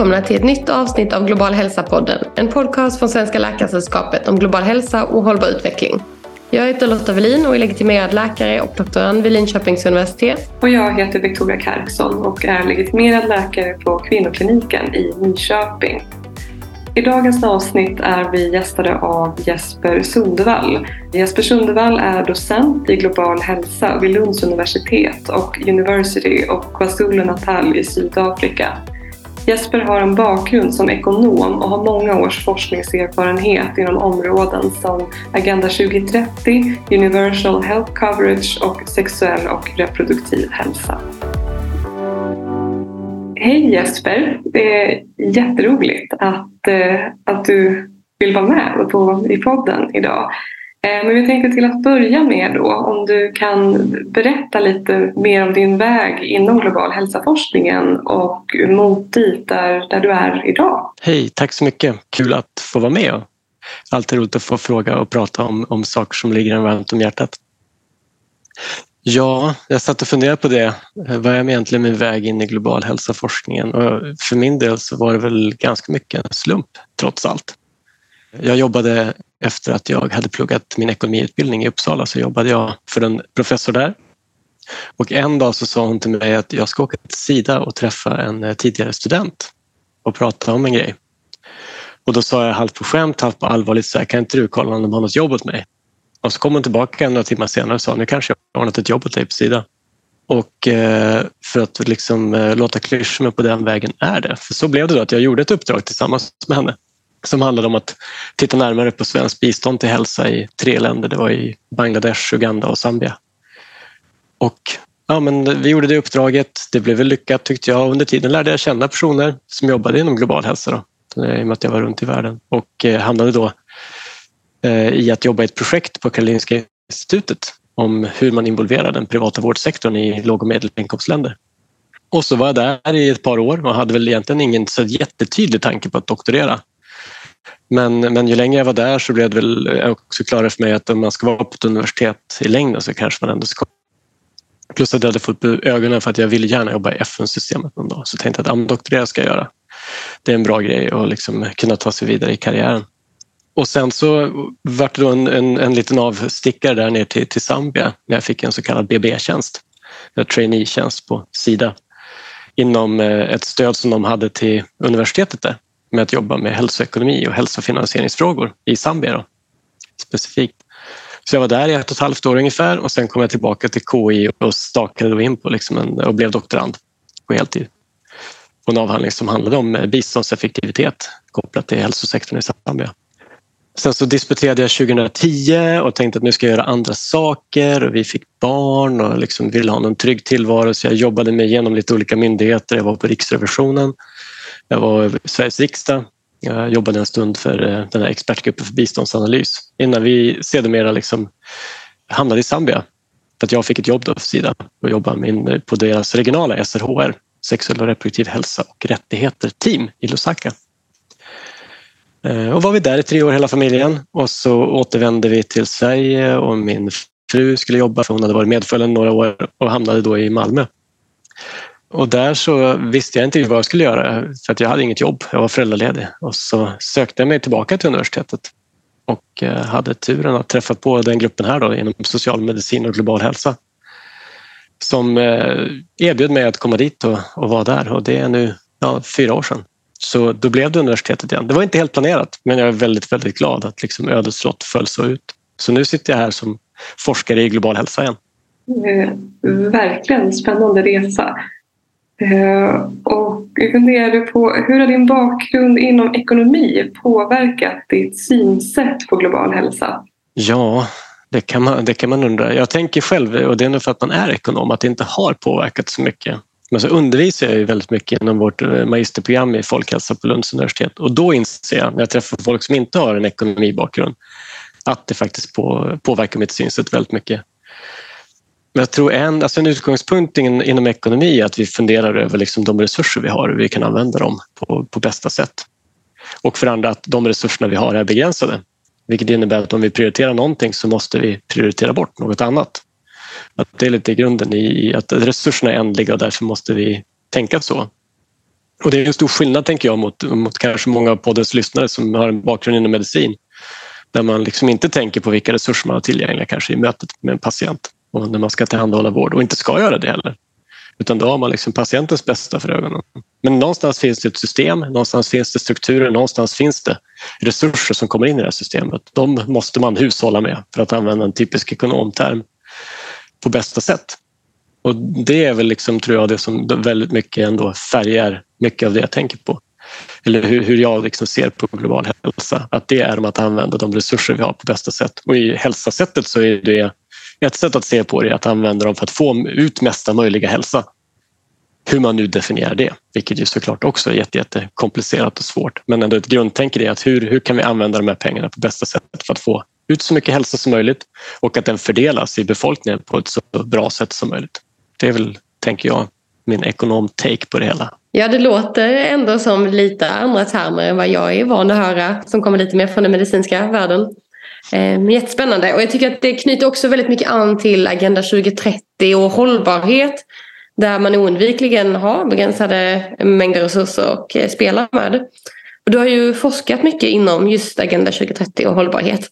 välkomna till ett nytt avsnitt av Global hälsa-podden. En podcast från Svenska Läkaresällskapet om global hälsa och hållbar utveckling. Jag heter Lotta Welin och är legitimerad läkare och doktorand vid Linköpings universitet. Och jag heter Victoria Karksson och är legitimerad läkare på kvinnokliniken i Nyköping. I dagens avsnitt är vi gästade av Jesper Sundevall. Jesper Sundevall är docent i global hälsa vid Lunds universitet och University och KwaZulu-Natal i Sydafrika. Jesper har en bakgrund som ekonom och har många års forskningserfarenhet inom områden som Agenda 2030, Universal Health Coverage och sexuell och reproduktiv hälsa. Hej Jesper! Det är jätteroligt att, eh, att du vill vara med på, i podden idag. Eh, men vi tänkte till att börja med då om du kan berätta lite mer om din väg inom global hälsaforskningen och mot dit där, där du är idag. Hej, tack så mycket. Kul att få vara med. Alltid roligt att få fråga och prata om, om saker som ligger en varmt om hjärtat. Ja, jag satt och funderade på det. Vad är egentligen min väg in i global hälsoforskningen? Och för min del så var det väl ganska mycket en slump, trots allt. Jag jobbade efter att jag hade pluggat min ekonomiutbildning i Uppsala så jobbade jag för en professor där. Och en dag så sa hon till mig att jag ska åka till Sida och träffa en eh, tidigare student och prata om en grej. Och då sa jag halvt på skämt, halvt på allvarligt så här, kan inte du kolla om de har något jobb åt mig? Och så kom hon tillbaka några timmar senare och sa nu kanske jag har ordnat ett jobb åt dig på Sida. Och eh, för att liksom eh, låta klyschorna på den vägen är det. För så blev det då att jag gjorde ett uppdrag tillsammans med henne som handlade om att titta närmare på svenskt bistånd till hälsa i tre länder. Det var i Bangladesh, Uganda och Zambia. Och ja, men vi gjorde det uppdraget. Det blev väl lyckat tyckte jag. Under tiden lärde jag känna personer som jobbade inom global hälsa då, eh, i och med att jag var runt i världen och eh, hamnade då eh, i att jobba i ett projekt på Karolinska institutet om hur man involverar den privata vårdsektorn i låg och medelinkomstländer. Och så var jag där i ett par år och hade väl egentligen ingen så jättetydlig tanke på att doktorera. Men, men ju längre jag var där så blev det väl också klarare för mig att om man ska vara på ett universitet i längden så kanske man ändå ska Plus att jag hade fått ögonen för att jag ville gärna jobba i FN-systemet någon dag. Så tänkte jag att doktorera ska jag göra. Det är en bra grej att liksom kunna ta sig vidare i karriären. Och sen så var det då en, en, en liten avstickare där ner till, till Zambia när jag fick en så kallad BB-tjänst, en trainee-tjänst på Sida inom eh, ett stöd som de hade till universitetet där med att jobba med hälsoekonomi och hälsofinansieringsfrågor i Zambia då, specifikt. Så jag var där i ett och ett halvt år ungefär och sen kom jag tillbaka till KI och stakade då in på liksom en, och blev doktorand på heltid på en avhandling som handlade om eh, biståndseffektivitet kopplat till hälsosektorn i Zambia. Sen så disputerade jag 2010 och tänkte att nu ska jag göra andra saker. Och vi fick barn och liksom ville ha en trygg tillvaro så jag jobbade mig igenom lite olika myndigheter. Jag var på Riksrevisionen jag var i Sveriges riksdag. Jag jobbade en stund för eh, den här expertgruppen för biståndsanalys innan vi sedermera liksom hamnade i Zambia. För att jag fick ett jobb då för Sida och jobbade på deras regionala SRHR, sexuell och reproduktiv hälsa och rättigheter team i Lusaka. Eh, och var vi där i tre år hela familjen och så återvände vi till Sverige och min fru skulle jobba för hon hade varit medföljande några år och hamnade då i Malmö och där så visste jag inte vad jag skulle göra för att jag hade inget jobb. Jag var föräldraledig och så sökte jag mig tillbaka till universitetet och eh, hade turen att träffa på den gruppen här då, inom socialmedicin och global hälsa som eh, erbjöd mig att komma dit och, och vara där och det är nu ja, fyra år sedan. Så då blev det universitetet igen. Det var inte helt planerat men jag är väldigt, väldigt glad att liksom ödets lott föll så ut. Så nu sitter jag här som forskare i global hälsa igen. Eh, verkligen spännande resa. Eh, och jag funderade på hur har din bakgrund inom ekonomi påverkat ditt synsätt på global hälsa? Ja, det kan man, det kan man undra. Jag tänker själv, och det är nog för att man är ekonom, att det inte har påverkat så mycket. Men så undervisar jag ju väldigt mycket inom vårt eh, magisterprogram i folkhälsa på Lunds universitet och då inser jag när jag träffar folk som inte har en ekonomibakgrund att det faktiskt på, påverkar mitt synsätt väldigt mycket. Men jag tror en, alltså en utgångspunkt inom ekonomi är att vi funderar över liksom de resurser vi har och hur vi kan använda dem på, på bästa sätt. Och för andra att de resurserna vi har är begränsade. Vilket innebär att om vi prioriterar någonting så måste vi prioritera bort något annat. Att det är lite grunden i att resurserna är ändliga och därför måste vi tänka så. Och det är en stor skillnad tänker jag mot, mot kanske många av poddens lyssnare som har en bakgrund inom medicin. Där man liksom inte tänker på vilka resurser man har tillgängliga kanske i mötet med en patient och när man ska tillhandahålla vård och inte ska göra det heller. Utan då har man liksom patientens bästa för ögonen. Men någonstans finns det ett system, någonstans finns det strukturer, någonstans finns det resurser som kommer in i det här systemet. De måste man hushålla med, för att använda en typisk ekonomterm, på bästa sätt. Och det är väl liksom, tror jag, det som väldigt mycket ändå färgar mycket av det jag tänker på. Eller hur, hur jag liksom ser på global hälsa. Att det är om att använda de resurser vi har på bästa sätt. Och i hälsasättet så är det ett sätt att se på det är att använda dem för att få ut mesta möjliga hälsa. Hur man nu definierar det, vilket ju såklart också är jätte, jätte komplicerat och svårt. Men ändå ett grundtänk är att hur, hur kan vi använda de här pengarna på bästa sätt för att få ut så mycket hälsa som möjligt och att den fördelas i befolkningen på ett så bra sätt som möjligt. Det är väl, tänker jag, min ekonom-take på det hela. Ja, det låter ändå som lite andra termer än vad jag är van att höra som kommer lite mer från den medicinska världen. Eh, jättespännande och jag tycker att det knyter också väldigt mycket an till Agenda 2030 och hållbarhet där man oundvikligen har begränsade mängder resurser och eh, spelar med. Och du har ju forskat mycket inom just Agenda 2030 och hållbarhet.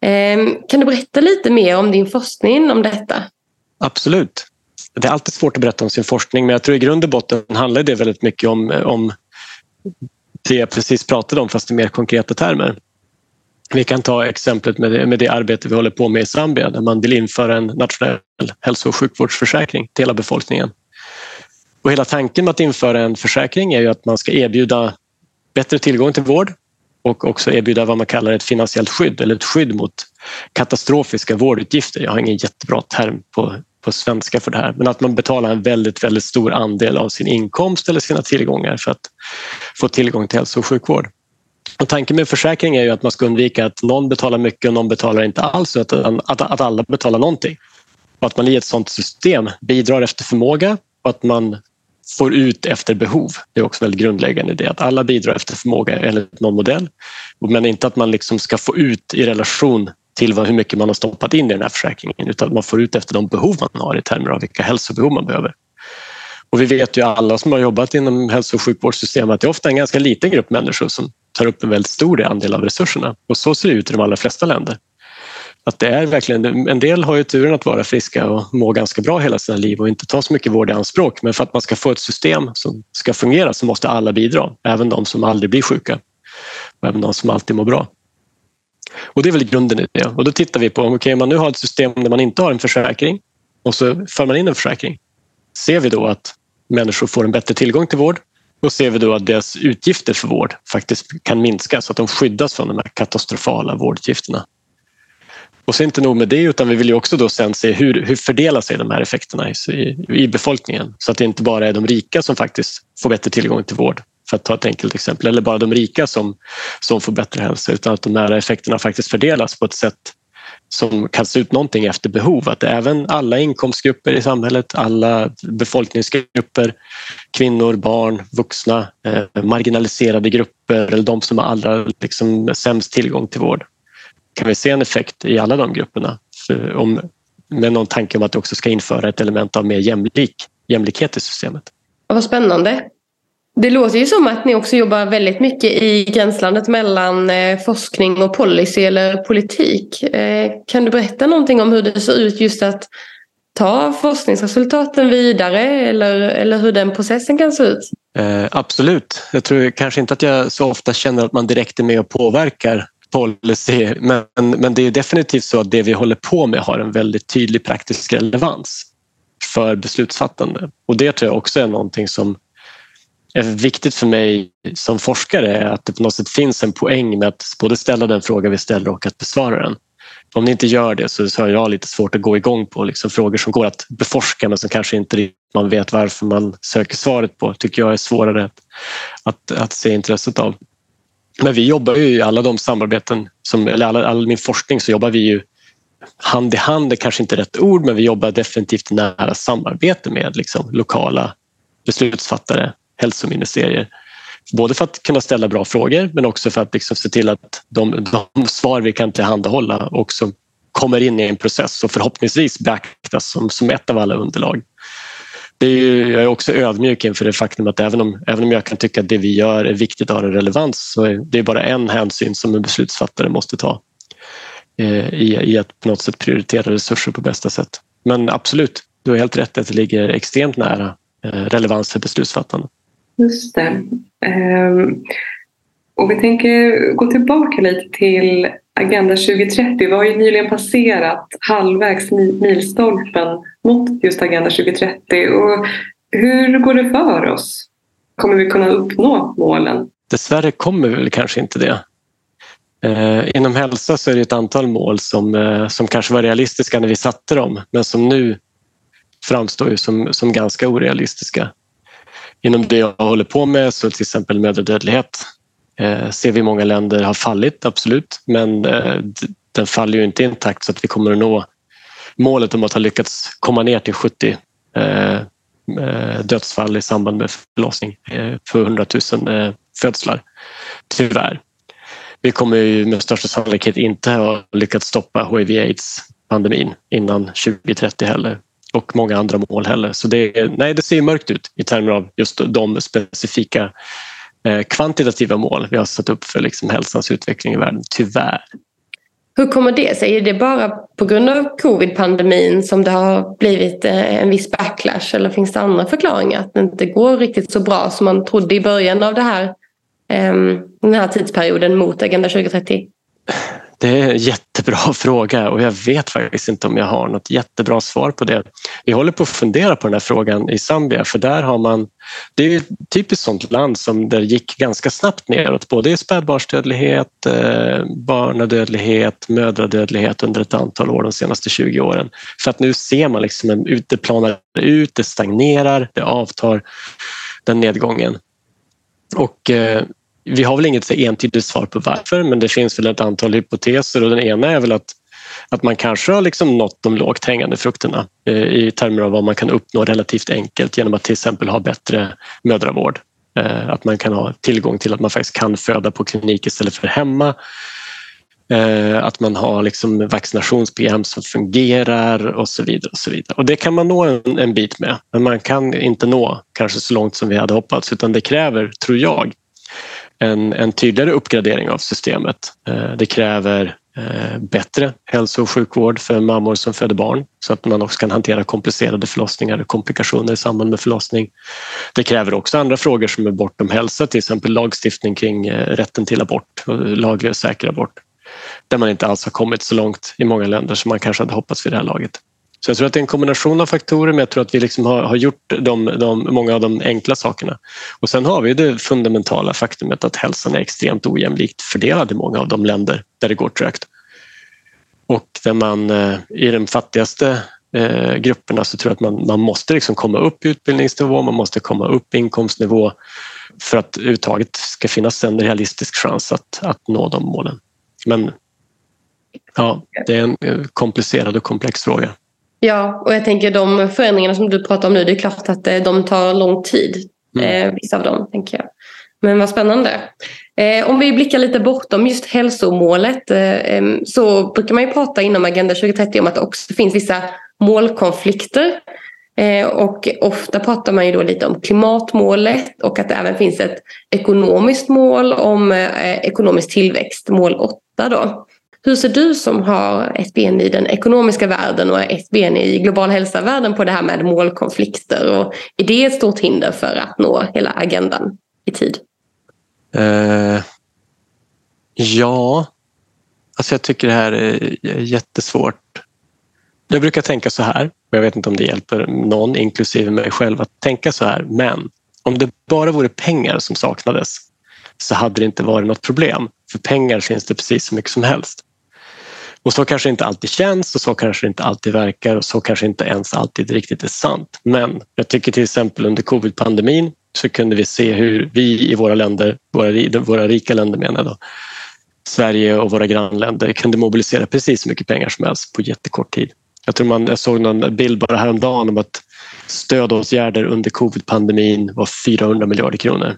Eh, kan du berätta lite mer om din forskning om detta? Absolut. Det är alltid svårt att berätta om sin forskning men jag tror i grund och botten handlar det väldigt mycket om, eh, om det jag precis pratade om fast i mer konkreta termer. Vi kan ta exemplet med det, med det arbete vi håller på med i Zambia där man vill införa en nationell hälso och sjukvårdsförsäkring till hela befolkningen. Och hela tanken med att införa en försäkring är ju att man ska erbjuda bättre tillgång till vård och också erbjuda vad man kallar ett finansiellt skydd eller ett skydd mot katastrofiska vårdutgifter. Jag har ingen jättebra term på, på svenska för det här, men att man betalar en väldigt, väldigt stor andel av sin inkomst eller sina tillgångar för att få tillgång till hälso och sjukvård. Och tanken med försäkring är ju att man ska undvika att någon betalar mycket och någon betalar inte alls, utan att, att alla betalar någonting. Och att man i ett sådant system bidrar efter förmåga och att man får ut efter behov. Det är också väldigt grundläggande det att alla bidrar efter förmåga enligt någon modell. Men inte att man liksom ska få ut i relation till hur mycket man har stoppat in i den här försäkringen utan att man får ut efter de behov man har i termer av vilka hälsobehov man behöver. Och vi vet ju alla som har jobbat inom hälso och sjukvårdssystemet att det är ofta en ganska liten grupp människor som tar upp en väldigt stor andel av resurserna. Och så ser det ut i de allra flesta länder. Att det är verkligen, en del har ju turen att vara friska och må ganska bra hela sina liv och inte ta så mycket vård i anspråk. Men för att man ska få ett system som ska fungera så måste alla bidra, även de som aldrig blir sjuka och även de som alltid mår bra. Och det är väl grunden i det. Och då tittar vi på, om okay, man nu har ett system där man inte har en försäkring och så för man in en försäkring. Ser vi då att människor får en bättre tillgång till vård då ser vi då att deras utgifter för vård faktiskt kan minska så att de skyddas från de här katastrofala vårdutgifterna. Och så inte nog med det, utan vi vill ju också då sen se hur, hur fördelar sig de här effekterna i, i befolkningen så att det inte bara är de rika som faktiskt får bättre tillgång till vård, för att ta ett enkelt exempel, eller bara de rika som, som får bättre hälsa, utan att de här effekterna faktiskt fördelas på ett sätt som kan se ut någonting efter behov. Att även alla inkomstgrupper i samhället, alla befolkningsgrupper, kvinnor, barn, vuxna, eh, marginaliserade grupper eller de som har allra liksom, sämst tillgång till vård. Kan vi se en effekt i alla de grupperna? Om, med någon tanke om att det också ska införa ett element av mer jämlik, jämlikhet i systemet. Vad spännande. Det låter ju som att ni också jobbar väldigt mycket i gränslandet mellan eh, forskning och policy eller politik. Eh, kan du berätta någonting om hur det ser ut just att ta forskningsresultaten vidare eller, eller hur den processen kan se ut? Eh, absolut. Jag tror kanske inte att jag så ofta känner att man direkt är med och påverkar policy men, men det är definitivt så att det vi håller på med har en väldigt tydlig praktisk relevans för beslutsfattande. Och det tror jag också är någonting som är viktigt för mig som forskare är att det på något sätt finns en poäng med att både ställa den fråga vi ställer och att besvara den. Om ni inte gör det så har jag lite svårt att gå igång på liksom frågor som går att beforska men som kanske inte man vet varför man söker svaret på. tycker jag är svårare att, att, att se intresset av. Men vi jobbar ju i alla de samarbeten, som, eller all, all min forskning så jobbar vi ju hand i hand, är kanske inte rätt ord, men vi jobbar definitivt nära samarbete med liksom, lokala beslutsfattare hälsoministerier. Både för att kunna ställa bra frågor men också för att liksom se till att de, de svar vi kan tillhandahålla också kommer in i en process och förhoppningsvis beaktas som, som ett av alla underlag det är ju, jag är också ödmjuk inför det faktum att även om, även om jag kan tycka att det vi gör är viktigt och har en relevans så är det bara en hänsyn som en beslutsfattare måste ta eh, i, i att på något sätt prioritera resurser på bästa sätt. Men absolut, du har helt rätt att det ligger extremt nära eh, relevans för beslutsfattande. Just det. Um, och vi tänker gå tillbaka lite till Agenda 2030. Vi har ju nyligen passerat halvvägs milstolpen mot just Agenda 2030. Och hur går det för oss? Kommer vi kunna uppnå målen? Dessvärre kommer vi väl kanske inte det. Eh, inom hälsa så är det ett antal mål som, eh, som kanske var realistiska när vi satte dem men som nu framstår ju som, som ganska orealistiska. Inom det jag håller på med, så till exempel mödradödlighet, eh, ser vi många länder har fallit, absolut, men eh, den faller ju inte intakt så att vi kommer att nå målet om att ha lyckats komma ner till 70 eh, eh, dödsfall i samband med förlossning eh, för 100 000 eh, födslar. Tyvärr. Vi kommer ju med största sannolikhet inte ha lyckats stoppa hiv-aids-pandemin innan 2030 heller och många andra mål heller. Så det, nej, det ser mörkt ut i termer av just de specifika eh, kvantitativa mål vi har satt upp för liksom hälsans utveckling i världen, tyvärr. Hur kommer det sig? Är det bara på grund av covid-pandemin som det har blivit eh, en viss backlash eller finns det andra förklaringar? Att det inte går riktigt så bra som man trodde i början av det här, ehm, den här tidsperioden mot Agenda 2030? Det är en jättebra fråga och jag vet faktiskt inte om jag har något jättebra svar på det. Vi håller på att fundera på den här frågan i Zambia för där har man, det är ett typiskt sånt land som där gick ganska snabbt neråt både i spädbarnsdödlighet, eh, barnadödlighet, mödradödlighet under ett antal år de senaste 20 åren. För att nu ser man liksom en, det planar ut, det stagnerar, det avtar den nedgången. Och eh, vi har väl inget entydigt svar på varför men det finns väl ett antal hypoteser och den ena är väl att, att man kanske har liksom nått de lågt hängande frukterna eh, i termer av vad man kan uppnå relativt enkelt genom att till exempel ha bättre mödravård. Eh, att man kan ha tillgång till att man faktiskt kan föda på klinik istället för hemma. Eh, att man har liksom vaccinationsprogram som fungerar och så vidare. Och så vidare. Och det kan man nå en, en bit med, men man kan inte nå kanske så långt som vi hade hoppats utan det kräver, tror jag, en, en tydligare uppgradering av systemet. Eh, det kräver eh, bättre hälso och sjukvård för mammor som föder barn så att man också kan hantera komplicerade förlossningar och komplikationer i samband med förlossning. Det kräver också andra frågor som är bortom hälsa, till exempel lagstiftning kring eh, rätten till abort laglig och säker abort där man inte alls har kommit så långt i många länder som man kanske hade hoppats vid det här laget. Så jag tror att det är en kombination av faktorer men jag tror att vi liksom har, har gjort de, de, många av de enkla sakerna. Och sen har vi det fundamentala faktumet att hälsan är extremt ojämlikt fördelad i många av de länder där det går trögt. Och där man eh, i de fattigaste eh, grupperna så tror jag att man, man måste liksom komma upp i utbildningsnivå, man måste komma upp i inkomstnivå för att överhuvudtaget ska finnas en realistisk chans att, att nå de målen. Men ja, det är en eh, komplicerad och komplex fråga. Ja, och jag tänker de förändringarna som du pratar om nu, det är klart att eh, de tar lång tid. Mm. Eh, vissa av dem, tänker jag. Men vad spännande. Eh, om vi blickar lite bortom just hälsomålet så brukar man ju prata inom Agenda 2030 om att det också finns vissa målkonflikter. Och ofta pratar man ju då lite om klimatmålet och att det även finns ett ekonomiskt mål om ekonomisk tillväxt, mål 8 då. Hur ser du som har ett ben i den ekonomiska världen och ett ben i global hälsa-världen på det här med målkonflikter? Och är det ett stort hinder för att nå hela agendan i tid? Uh, ja, alltså jag tycker det här är jättesvårt. Jag brukar tänka så här, och jag vet inte om det hjälper någon, inklusive mig själv, att tänka så här. Men om det bara vore pengar som saknades så hade det inte varit något problem. För pengar finns det precis så mycket som helst. Och så kanske det inte alltid känns och så kanske det inte alltid verkar och så kanske inte ens alltid riktigt är sant. Men jag tycker till exempel under covid-pandemin så kunde vi se hur vi i våra länder, våra, våra rika länder menar jag då, Sverige och våra grannländer kunde mobilisera precis så mycket pengar som helst på jättekort tid. Jag tror man, jag såg någon bild bara häromdagen om att stödåtgärder under covid-pandemin var 400 miljarder kronor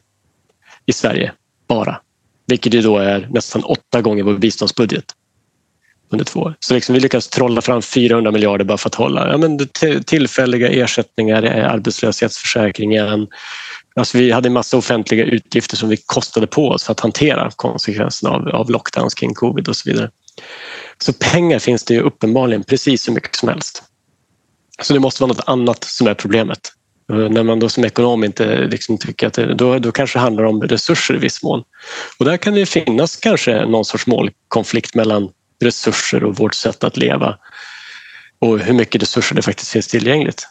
i Sverige bara. Vilket ju då är nästan åtta gånger vår biståndsbudget under två år. Så liksom vi lyckas trolla fram 400 miljarder bara för att hålla ja, men tillfälliga ersättningar i arbetslöshetsförsäkringen. Alltså vi hade en massa offentliga utgifter som vi kostade på oss för att hantera konsekvenserna av, av lockdowns kring covid och så vidare. Så pengar finns det ju uppenbarligen precis hur mycket som helst. Så det måste vara något annat som är problemet. Eh, när man då som ekonom inte eh, liksom tycker att det, då, då kanske det handlar om resurser i viss mån. Och där kan det finnas kanske någon sorts målkonflikt mellan resurser och vårt sätt att leva och hur mycket resurser det faktiskt finns tillgängligt.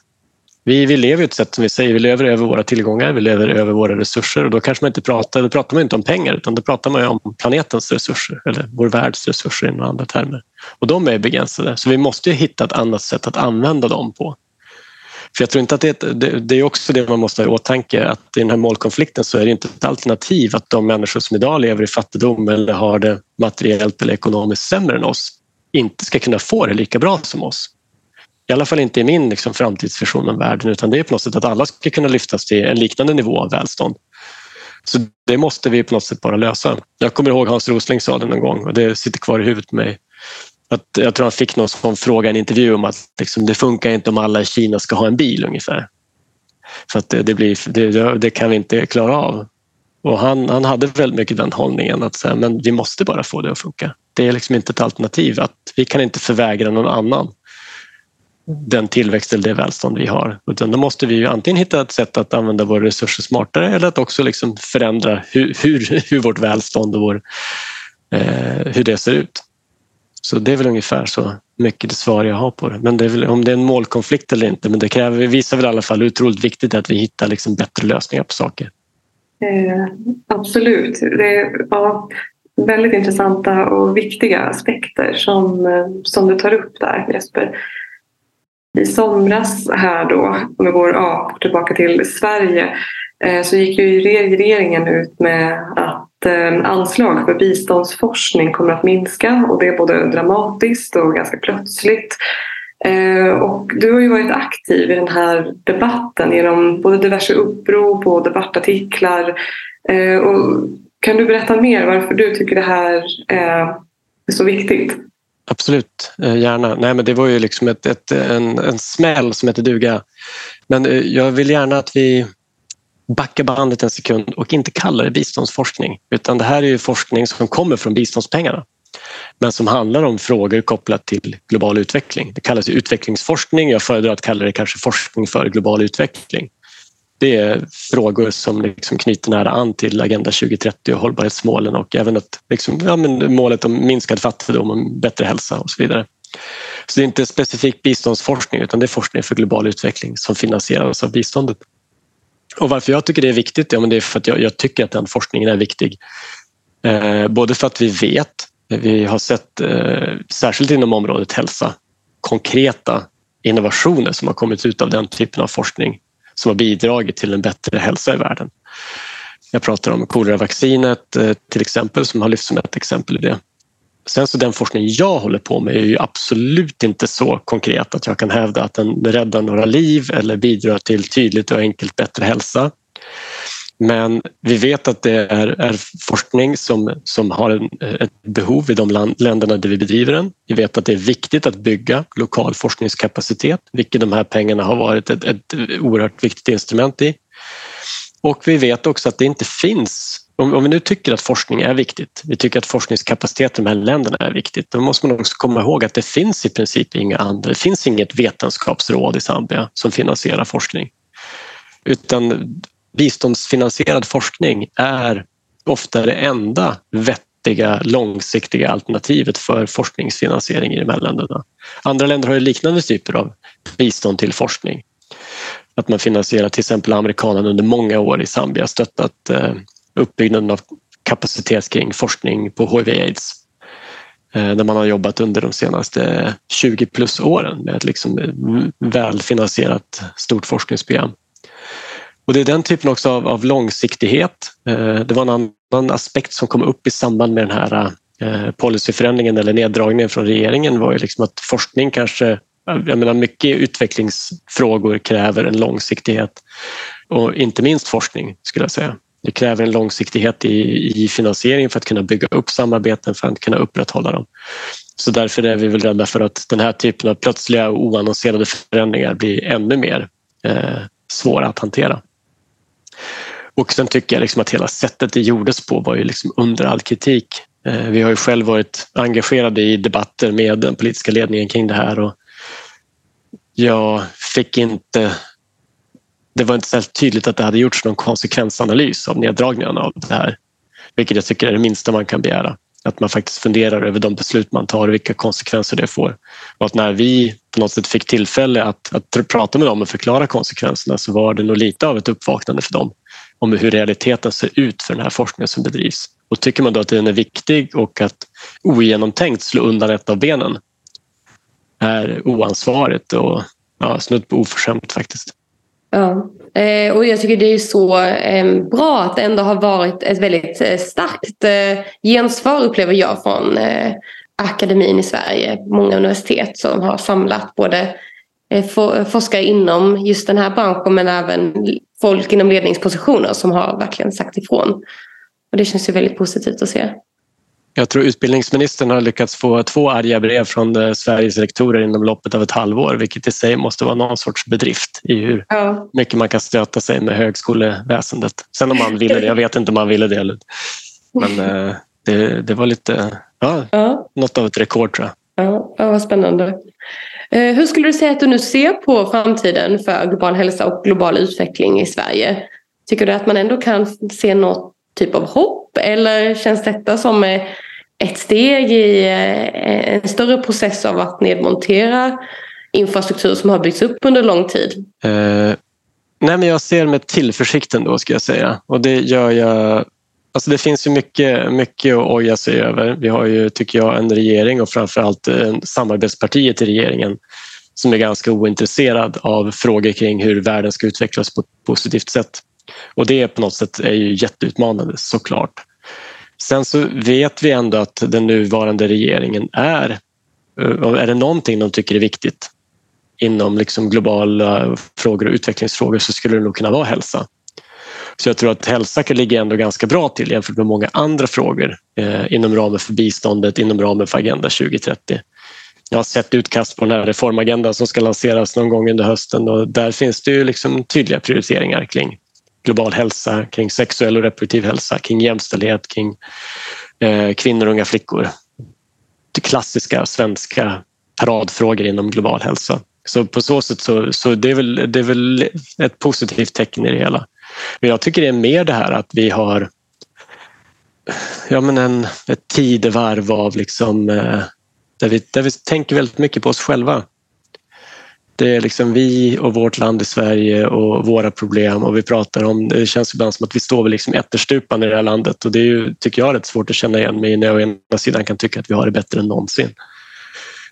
Vi, vi lever ju ett sätt som vi säger, vi lever över våra tillgångar, vi lever över våra resurser och då kanske man inte pratar, då pratar man inte om pengar utan då pratar man om planetens resurser eller vår världs resurser i några andra termer. Och de är begränsade så vi måste hitta ett annat sätt att använda dem på. För jag tror inte att det, det, det är också det man måste ha i åtanke att i den här målkonflikten så är det inte ett alternativ att de människor som idag lever i fattigdom eller har det materiellt eller ekonomiskt sämre än oss inte ska kunna få det lika bra som oss. I alla fall inte i min liksom, framtidsvision om världen utan det är på något sätt att alla ska kunna lyftas till en liknande nivå av välstånd. Så det måste vi på något sätt bara lösa. Jag kommer ihåg Hans Rosling sa det någon gång och det sitter kvar i huvudet på mig. Att jag tror han fick någon som fråga i en intervju om att liksom, det funkar inte om alla i Kina ska ha en bil ungefär. För att det, det blir, det, det, kan vi inte klara av. Och han, han hade väldigt mycket den hållningen att säga, men vi måste bara få det att funka. Det är liksom inte ett alternativ. att Vi kan inte förvägra någon annan den tillväxt eller det välstånd vi har. Utan då måste vi ju antingen hitta ett sätt att använda våra resurser smartare eller att också liksom förändra hur, hur, hur vårt välstånd och vår, eh, hur det ser ut. Så det är väl ungefär så mycket det svar jag har på det. Men det väl, om det är en målkonflikt eller inte, men det kräver, visar väl i alla fall hur otroligt viktigt det är att vi hittar liksom bättre lösningar på saker. Eh, absolut. Det är ja, väldigt intressanta och viktiga aspekter som, eh, som du tar upp där Jesper. I somras här då, om vi går ja, tillbaka till Sverige, eh, så gick ju regeringen ut med att Eh, anslag för biståndsforskning kommer att minska och det är både dramatiskt och ganska plötsligt. Eh, och du har ju varit aktiv i den här debatten genom både diverse upprop och debattartiklar. Eh, och kan du berätta mer varför du tycker det här är så viktigt? Absolut, gärna. Nej, men det var ju liksom ett, ett, en, en smäll som heter duga. Men jag vill gärna att vi backa bandet en sekund och inte kalla det biståndsforskning. Utan det här är ju forskning som kommer från biståndspengarna men som handlar om frågor kopplat till global utveckling. Det kallas utvecklingsforskning. Jag föredrar att kalla det kanske forskning för global utveckling. Det är frågor som liksom knyter nära an till Agenda 2030 och hållbarhetsmålen och även att liksom, ja, målet om minskad fattigdom och bättre hälsa och så vidare. Så det är inte specifik biståndsforskning utan det är forskning för global utveckling som finansieras av biståndet. Och varför jag tycker det är viktigt? Ja, men det är för att jag, jag tycker att den forskningen är viktig. Eh, både för att vi vet, vi har sett eh, särskilt inom området hälsa, konkreta innovationer som har kommit ut av den typen av forskning som har bidragit till en bättre hälsa i världen. Jag pratar om koleravaccinet eh, till exempel som har lyfts som ett exempel i det. Sen så den forskning jag håller på med är ju absolut inte så konkret att jag kan hävda att den räddar några liv eller bidrar till tydligt och enkelt bättre hälsa. Men vi vet att det är, är forskning som, som har en, ett behov i de land, länderna där vi bedriver den. Vi vet att det är viktigt att bygga lokal forskningskapacitet, vilket de här pengarna har varit ett, ett oerhört viktigt instrument i. Och vi vet också att det inte finns om, om vi nu tycker att forskning är viktigt, vi tycker att forskningskapacitet i de här länderna är viktigt, då måste man också komma ihåg att det finns i princip inga andra, det finns inget vetenskapsråd i Zambia som finansierar forskning. Utan biståndsfinansierad forskning är ofta det enda vettiga långsiktiga alternativet för forskningsfinansiering i de här länderna. Andra länder har liknande typer av bistånd till forskning. Att man finansierar till exempel amerikanerna under många år i Zambia stöttat eh, uppbyggnaden av kapacitet kring forskning på HIV-aids eh, där man har jobbat under de senaste 20 plus åren med ett liksom eh, välfinansierat stort forskningsprogram. Och det är den typen också av, av långsiktighet. Eh, det var en annan aspekt som kom upp i samband med den här policyförändringen eller neddragningen från regeringen var ju liksom att forskning kanske jag menar mycket utvecklingsfrågor kräver en långsiktighet och inte minst forskning skulle jag säga. Det kräver en långsiktighet i, i finansieringen för att kunna bygga upp samarbeten, för att kunna upprätthålla dem. Så därför är vi väl rädda för att den här typen av plötsliga och oannonserade förändringar blir ännu mer eh, svåra att hantera. Och sen tycker jag liksom att hela sättet det gjordes på var ju liksom under all kritik. Eh, vi har ju själv varit engagerade i debatter med den politiska ledningen kring det här och jag fick inte... Det var inte särskilt tydligt att det hade gjorts någon konsekvensanalys av neddragningarna av det här. Vilket jag tycker är det minsta man kan begära. Att man faktiskt funderar över de beslut man tar och vilka konsekvenser det får. Och att när vi på något sätt fick tillfälle att, att prata med dem och förklara konsekvenserna så var det nog lite av ett uppvaknande för dem om hur realiteten ser ut för den här forskningen som bedrivs. Och tycker man då att den är viktig och att ogenomtänkt slå undan ett av benen är oansvarigt och ja, snudd på oförskämt faktiskt. Ja, eh, och jag tycker det är så eh, bra att det ändå har varit ett väldigt eh, starkt eh, gensvar upplever jag från eh, akademin i Sverige. Många universitet som har samlat både eh, forskare inom just den här branschen men även folk inom ledningspositioner som har verkligen sagt ifrån. Och det känns ju väldigt positivt att se. Jag tror utbildningsministern har lyckats få två arga brev från eh, Sveriges rektorer inom loppet av ett halvår, vilket i sig måste vara någon sorts bedrift i hur ja. mycket man kan stöta sig med högskoleväsendet. Sen om man ville det, jag vet inte om man ville det. Men eh, det, det var lite, ja, ja, något av ett rekord tror jag. Ja, ja vad spännande. Eh, hur skulle du säga att du nu ser på framtiden för global hälsa och global utveckling i Sverige? Tycker du att man ändå kan se något typ av hopp eller känns detta som eh, ett steg i eh, en större process av att nedmontera infrastruktur som har byggts upp under lång tid? Eh, nej men jag ser med tillförsikt ändå ska jag säga och det gör jag Alltså det finns ju mycket, mycket att oja sig över. Vi har ju, tycker jag, en regering och framförallt en samarbetspartiet i regeringen som är ganska ointresserad av frågor kring hur världen ska utvecklas på ett positivt sätt. Och det på något sätt är ju jätteutmanande såklart. Sen så vet vi ändå att den nuvarande regeringen är, eh, är det någonting de tycker är viktigt inom liksom globala frågor och utvecklingsfrågor så skulle det nog kunna vara hälsa. Så jag tror att hälsa kan ligga ändå ganska bra till jämfört med många andra frågor eh, inom ramen för biståndet, inom ramen för Agenda 2030. Jag har sett utkast på den här reformagendan som ska lanseras någon gång under hösten och där finns det ju liksom tydliga prioriteringar kring global hälsa, kring sexuell och reproduktiv hälsa, kring jämställdhet, kring eh, kvinnor och unga flickor. Det klassiska svenska paradfrågor inom global hälsa. Så på så sätt så, så det är väl, det är väl ett positivt tecken i det hela. Men jag tycker det är mer det här att vi har ja, men en, ett tidevarv av liksom, eh, där, vi, där vi tänker väldigt mycket på oss själva. Det är liksom vi och vårt land i Sverige och våra problem och vi pratar om, det känns ibland som att vi står liksom ätterstupan i det här landet och det är ju, tycker jag, rätt svårt att känna igen mig när jag å ena sidan kan tycka att vi har det bättre än någonsin.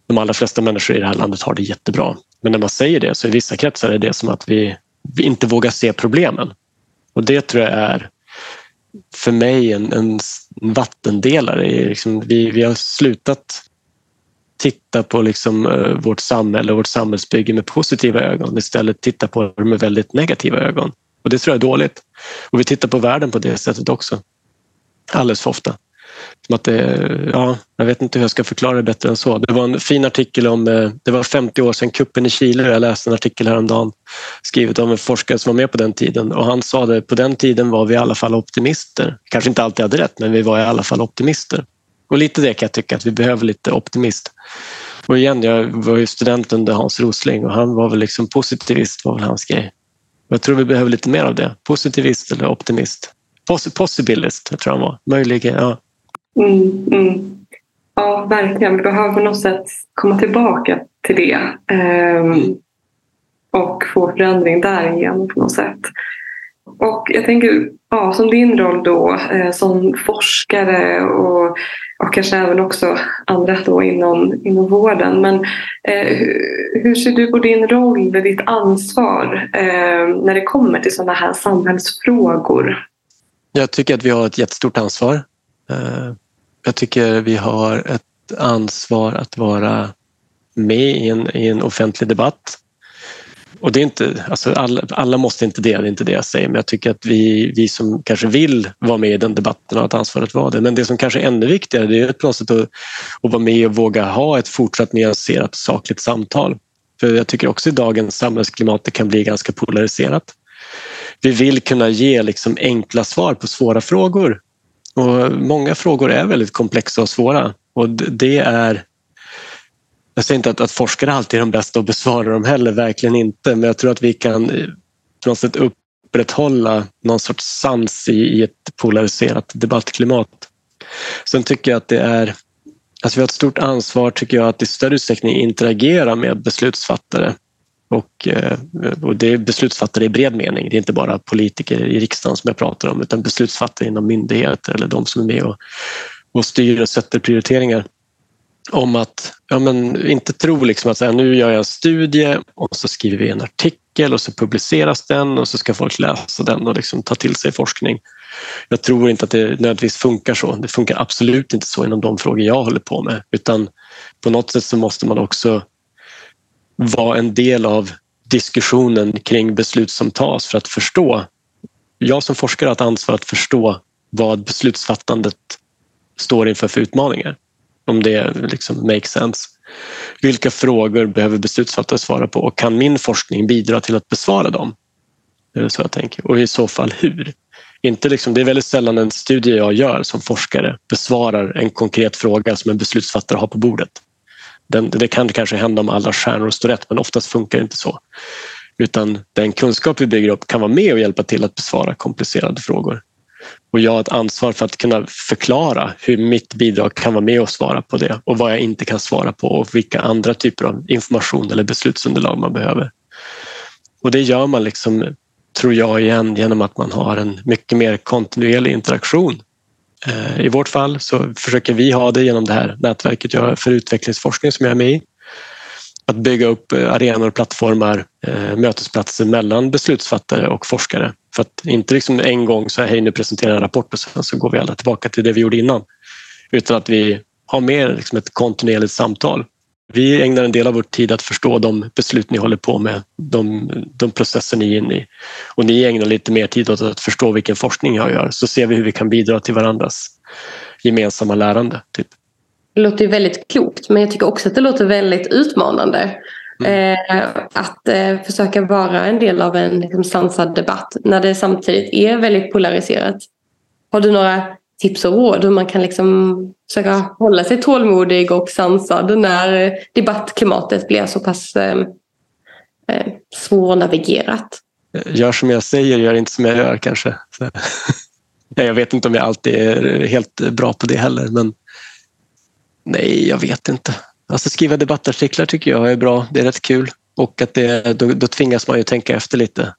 De allra flesta människor i det här landet har det jättebra. Men när man säger det så i vissa kretsar är det som att vi, vi inte vågar se problemen. Och det tror jag är för mig en, en vattendelare. Liksom, vi, vi har slutat titta på liksom, eh, vårt samhälle och vårt samhällsbygge med positiva ögon. Istället titta på det med väldigt negativa ögon. Och det tror jag är dåligt. Och vi tittar på världen på det sättet också. Alldeles för ofta. Som att det, eh, ja, jag vet inte hur jag ska förklara det bättre än så. Det var en fin artikel om, eh, det var 50 år sedan kuppen i Chile. Jag läste en artikel häromdagen skrivet av en forskare som var med på den tiden och han sa det, på den tiden var vi i alla fall optimister. Kanske inte alltid hade rätt, men vi var i alla fall optimister. Och lite det kan jag tycka, att vi behöver lite optimist. Och igen, jag var ju student under Hans Rosling och han var väl liksom positivist var väl hans grej. Jag tror vi behöver lite mer av det. Positivist eller optimist. Poss possibilist, jag tror han var. Möjligen, ja. Mm, mm. Ja, verkligen. Vi behöver på något sätt komma tillbaka till det. Um, mm. Och få förändring där igen på något sätt. Och jag tänker, ja, som din roll då eh, som forskare och, och kanske även också andra då inom, inom vården. Men eh, hur, hur, ser du på din roll och ditt ansvar eh, när det kommer till sådana här samhällsfrågor? Jag tycker att vi har ett jättestort ansvar. Eh, jag tycker vi har ett ansvar att vara med i en, i en offentlig debatt och det är inte, alltså alla, alla, måste inte det, det är inte det jag säger, men jag tycker att vi, vi som kanske vill vara med i den debatten har ett ansvar att vara det. Men det som kanske är ännu viktigare det är på något sätt att, att vara med och våga ha ett fortsatt nyanserat sakligt samtal. För jag tycker också i dagens samhällsklimat det kan bli ganska polariserat. Vi vill kunna ge liksom enkla svar på svåra frågor. Och många frågor är väldigt komplexa och svåra och det är jag säger inte att, att forskare alltid är de bästa att besvara dem heller, verkligen inte. Men jag tror att vi kan eh, på något sätt upprätthålla någon sorts sans i, i ett polariserat debattklimat. Sen tycker jag att det är Alltså vi har ett stort ansvar tycker jag att i större utsträckning interagera med beslutsfattare. Och, eh, och det är beslutsfattare i bred mening. Det är inte bara politiker i riksdagen som jag pratar om utan beslutsfattare inom myndigheter eller de som är med och, och styr och sätter prioriteringar om att ja, men, inte tro liksom att så här, nu gör jag en studie och så skriver vi en artikel och så publiceras den och så ska folk läsa den och liksom ta till sig forskning. Jag tror inte att det nödvändigtvis funkar så. Det funkar absolut inte så inom de frågor jag håller på med utan på något sätt så måste man också vara en del av diskussionen kring beslut som tas för att förstå. Jag som forskare har ett ansvar att förstå vad beslutsfattandet står inför för utmaningar om det liksom makes sense. Vilka frågor behöver beslutsfattare svara på och kan min forskning bidra till att besvara dem? Det är så jag tänker. Och i så fall hur? Inte liksom, det är väldigt sällan en studie jag gör som forskare besvarar en konkret fråga som en beslutsfattare har på bordet. Den, det kan kanske hända om alla stjärnor står rätt men oftast funkar det inte så. Utan den kunskap vi bygger upp kan vara med och hjälpa till att besvara komplicerade frågor. Och jag har ett ansvar för att kunna förklara hur mitt bidrag kan vara med och svara på det och vad jag inte kan svara på och vilka andra typer av information eller beslutsunderlag man behöver. Och det gör man, liksom, tror jag, igen genom att man har en mycket mer kontinuerlig interaktion. Eh, I vårt fall så försöker vi ha det genom det här nätverket för utvecklingsforskning som jag är med i. Att bygga upp eh, arenor, plattformar, eh, mötesplatser mellan beslutsfattare och forskare för att inte liksom en gång så här, hej nu presenterar jag en rapport och sen så går vi alla tillbaka till det vi gjorde innan. Utan att vi har mer liksom ett kontinuerligt samtal. Vi ägnar en del av vår tid att förstå de beslut ni håller på med, de, de processer ni är inne i. Och ni ägnar lite mer tid åt att förstå vilken forskning jag gör så ser vi hur vi kan bidra till varandras gemensamma lärande. Typ. Det låter ju väldigt klokt men jag tycker också att det låter väldigt utmanande. Mm. Eh, att eh, försöka vara en del av en liksom, sansad debatt när det samtidigt är väldigt polariserat. Har du några tips och råd hur man kan liksom försöka hålla sig tålmodig och sansad när debattklimatet blir så pass eh, eh svårnavigerat? Gör som jag säger, gör inte som jag gör kanske. jag vet inte om jag alltid är helt bra på det heller men nej, jag vet inte. Alltså skriva debattartiklar tycker jag är bra. Det är rätt kul och att det, då, då tvingas man ju tänka efter lite.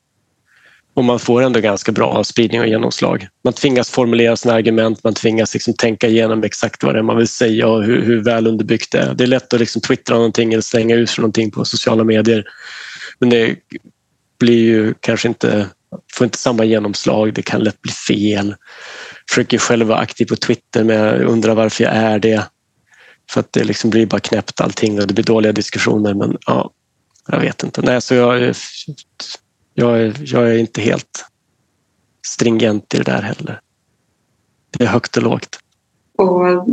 Och man får ändå ganska bra spridning och genomslag. Man tvingas formulera sina argument, man tvingas liksom tänka igenom exakt vad det är man vill säga och hur, hur väl underbyggt det är. Det är lätt att liksom twittra någonting eller slänga ut någonting på sociala medier. Men det blir ju kanske inte, får inte samma genomslag, det kan lätt bli fel. Försöker själv vara aktiv på Twitter men jag undrar varför jag är det. För att det liksom blir bara knäppt allting och det blir dåliga diskussioner. Men ja, jag vet inte. Nej, så jag, jag, är, jag är inte helt stringent i det där heller. Det är högt och lågt. Och,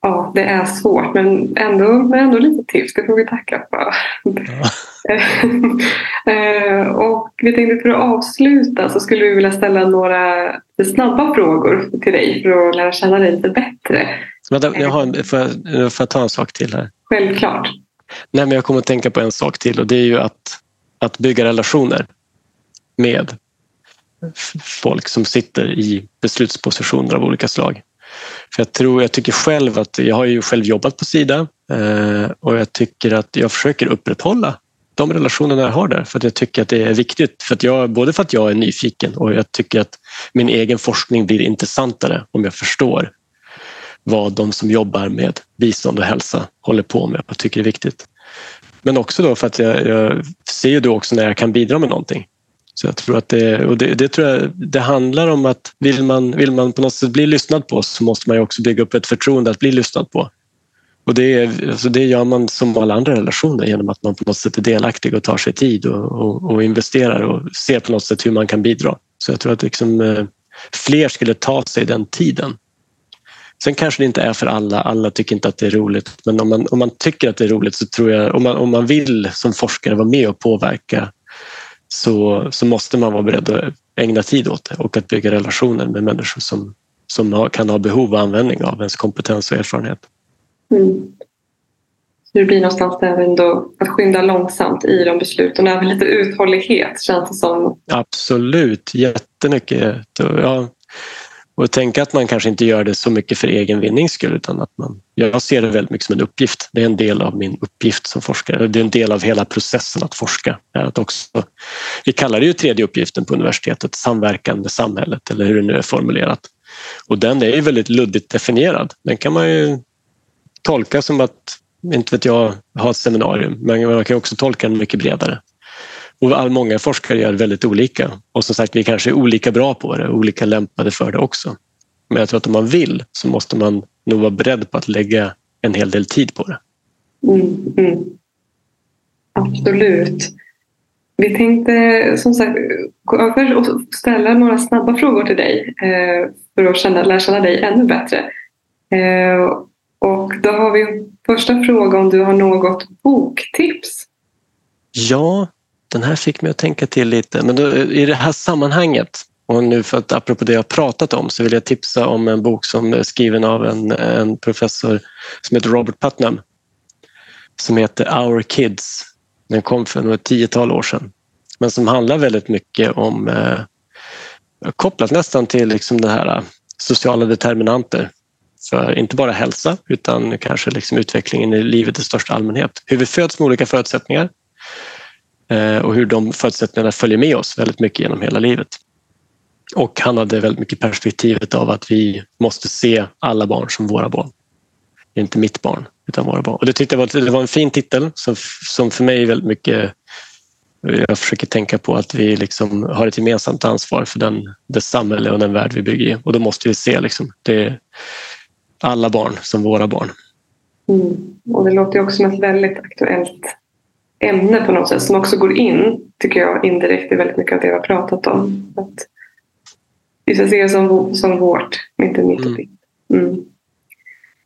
ja, det är svårt men ändå, men ändå lite tips. Det får vi tacka för. Ja. Eh, och vi tänkte för att avsluta så skulle vi vilja ställa några snabba frågor till dig för att lära känna dig lite bättre. Vänta, jag har, får, jag, får jag ta en sak till här? Självklart. Nej, men jag kommer att tänka på en sak till och det är ju att, att bygga relationer med folk som sitter i beslutspositioner av olika slag. För jag, tror, jag tycker själv att jag har ju själv jobbat på Sida eh, och jag tycker att jag försöker upprätthålla de relationerna jag har där för att jag tycker att det är viktigt. För att jag, både för att jag är nyfiken och jag tycker att min egen forskning blir intressantare om jag förstår vad de som jobbar med bistånd och hälsa håller på med och tycker är viktigt. Men också då för att jag, jag ser ju då också när jag kan bidra med någonting. Så jag tror att det, och det, det, tror jag, det handlar om att vill man, vill man på något sätt bli lyssnad på så måste man ju också bygga upp ett förtroende att bli lyssnad på. Och det, är, alltså det gör man som alla andra relationer genom att man på något sätt är delaktig och tar sig tid och, och, och investerar och ser på något sätt hur man kan bidra. Så jag tror att liksom, eh, fler skulle ta sig den tiden. Sen kanske det inte är för alla, alla tycker inte att det är roligt, men om man, om man tycker att det är roligt så tror jag, om man, om man vill som forskare vara med och påverka så, så måste man vara beredd att ägna tid åt det och att bygga relationer med människor som, som har, kan ha behov och användning av ens kompetens och erfarenhet. Mm. Det blir någonstans där ändå att skynda långsamt i de besluten även lite uthållighet känns det som. Absolut, jättemycket. Ja, och tänka att man kanske inte gör det så mycket för egen vinnings skull utan att man, jag ser det väldigt mycket som en uppgift. Det är en del av min uppgift som forskare. Det är en del av hela processen att forska. Att också, vi kallar det ju tredje uppgiften på universitetet, samverkan med samhället eller hur det nu är formulerat. Och den är ju väldigt luddigt definierad. Den kan man ju tolka som att, inte vet jag, ha ett seminarium, men man kan också tolka den mycket bredare. Och många forskare gör väldigt olika. Och som sagt, vi kanske är olika bra på det, olika lämpade för det också. Men jag tror att om man vill så måste man nog vara beredd på att lägga en hel del tid på det. Mm, mm. Absolut. Vi tänkte som sagt gå över och ställa några snabba frågor till dig eh, för att känna, lära känna dig ännu bättre. Eh, och då har vi första fråga om du har något boktips? Ja, den här fick mig att tänka till lite. Men då, i det här sammanhanget och nu för att apropå det jag pratat om så vill jag tipsa om en bok som är skriven av en, en professor som heter Robert Putnam som heter Our Kids. Den kom för något tiotal år sedan men som handlar väldigt mycket om eh, kopplat nästan till liksom det här eh, sociala determinanter för inte bara hälsa utan kanske liksom utvecklingen i livet i största allmänhet. Hur vi föds med olika förutsättningar Eh, och hur de förutsättningarna följer med oss väldigt mycket genom hela livet. Och han hade väldigt mycket perspektivet av att vi måste se alla barn som våra barn. Inte mitt barn, utan våra barn. Och det tyckte jag var, det var en fin titel som, som för mig väldigt mycket jag försöker tänka på att vi liksom har ett gemensamt ansvar för den, det samhälle och den värld vi bygger i. Och då måste vi se liksom, det, alla barn som våra barn. Mm. Och det låter också som ett väldigt aktuellt ämne på något sätt som också går in, tycker jag, indirekt i väldigt mycket av det vi har pratat om. Att vi ska se det som, som vårt, inte mitt och ditt. Mm.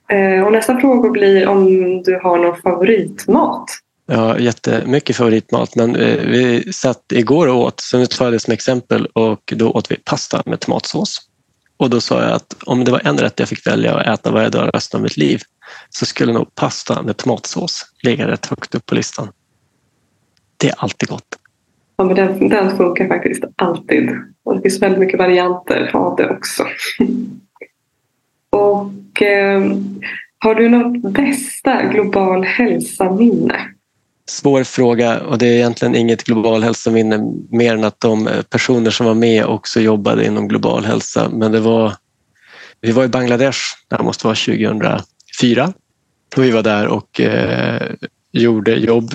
Eh, och nästa fråga blir om du har någon favoritmat? Ja, jättemycket favoritmat, men eh, vi satt igår och åt, så nu tar jag det som exempel, och då åt vi pasta med tomatsås. Och då sa jag att om det var en rätt jag fick välja att äta varje dag resten av mitt liv så skulle nog pasta med tomatsås ligga rätt högt upp på listan. Det är alltid gott. Ja, men den, den funkar faktiskt alltid. Och det finns väldigt mycket varianter av det också. och eh, har du något bästa global hälsa-minne? Svår fråga och det är egentligen inget global hälsominne mer än att de personer som var med också jobbade inom global hälsa. Men det var, vi var i Bangladesh, det måste vara 2004. Och vi var där och eh, gjorde jobb,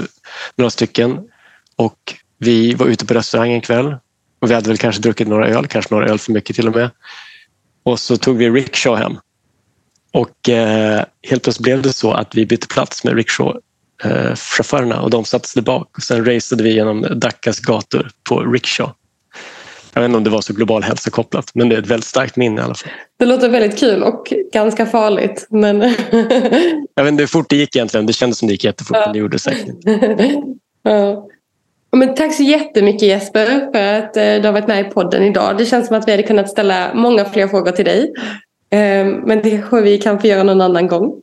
några stycken, och vi var ute på restaurang en kväll och vi hade väl kanske druckit några öl, kanske några öl för mycket till och med. Och så tog vi rickshaw hem. Och eh, helt plötsligt blev det så att vi bytte plats med rickshaw-chaufförerna och de satte sig bak och sen raceade vi genom Daccas gator på rickshaw. Jag vet inte om det var så global hälsokopplat men det är ett väldigt starkt minne i alla fall. Det låter väldigt kul och ganska farligt. Men... jag vet inte hur fort det gick egentligen. Det kändes som det gick jättefort men det gjorde det säkert ja. Men tack så jättemycket Jesper för att eh, du har varit med i podden idag. Det känns som att vi hade kunnat ställa många fler frågor till dig. Eh, men det får vi kanske göra någon annan gång.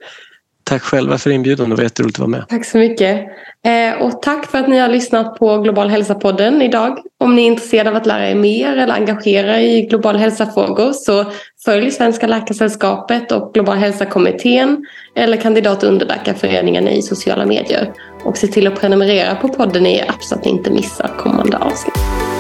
Tack själva för inbjudan. Det var jätteroligt att vara med. Tack så mycket. Eh, och tack för att ni har lyssnat på Global hälsa-podden idag. Om ni är intresserade av att lära er mer eller engagera i global hälsa-frågor så följ Svenska Läkarsällskapet och Global hälsa-kommittén eller kandidat och underläkarföreningen i sociala medier. Och se till att prenumerera på podden i app så att ni inte missar kommande avsnitt.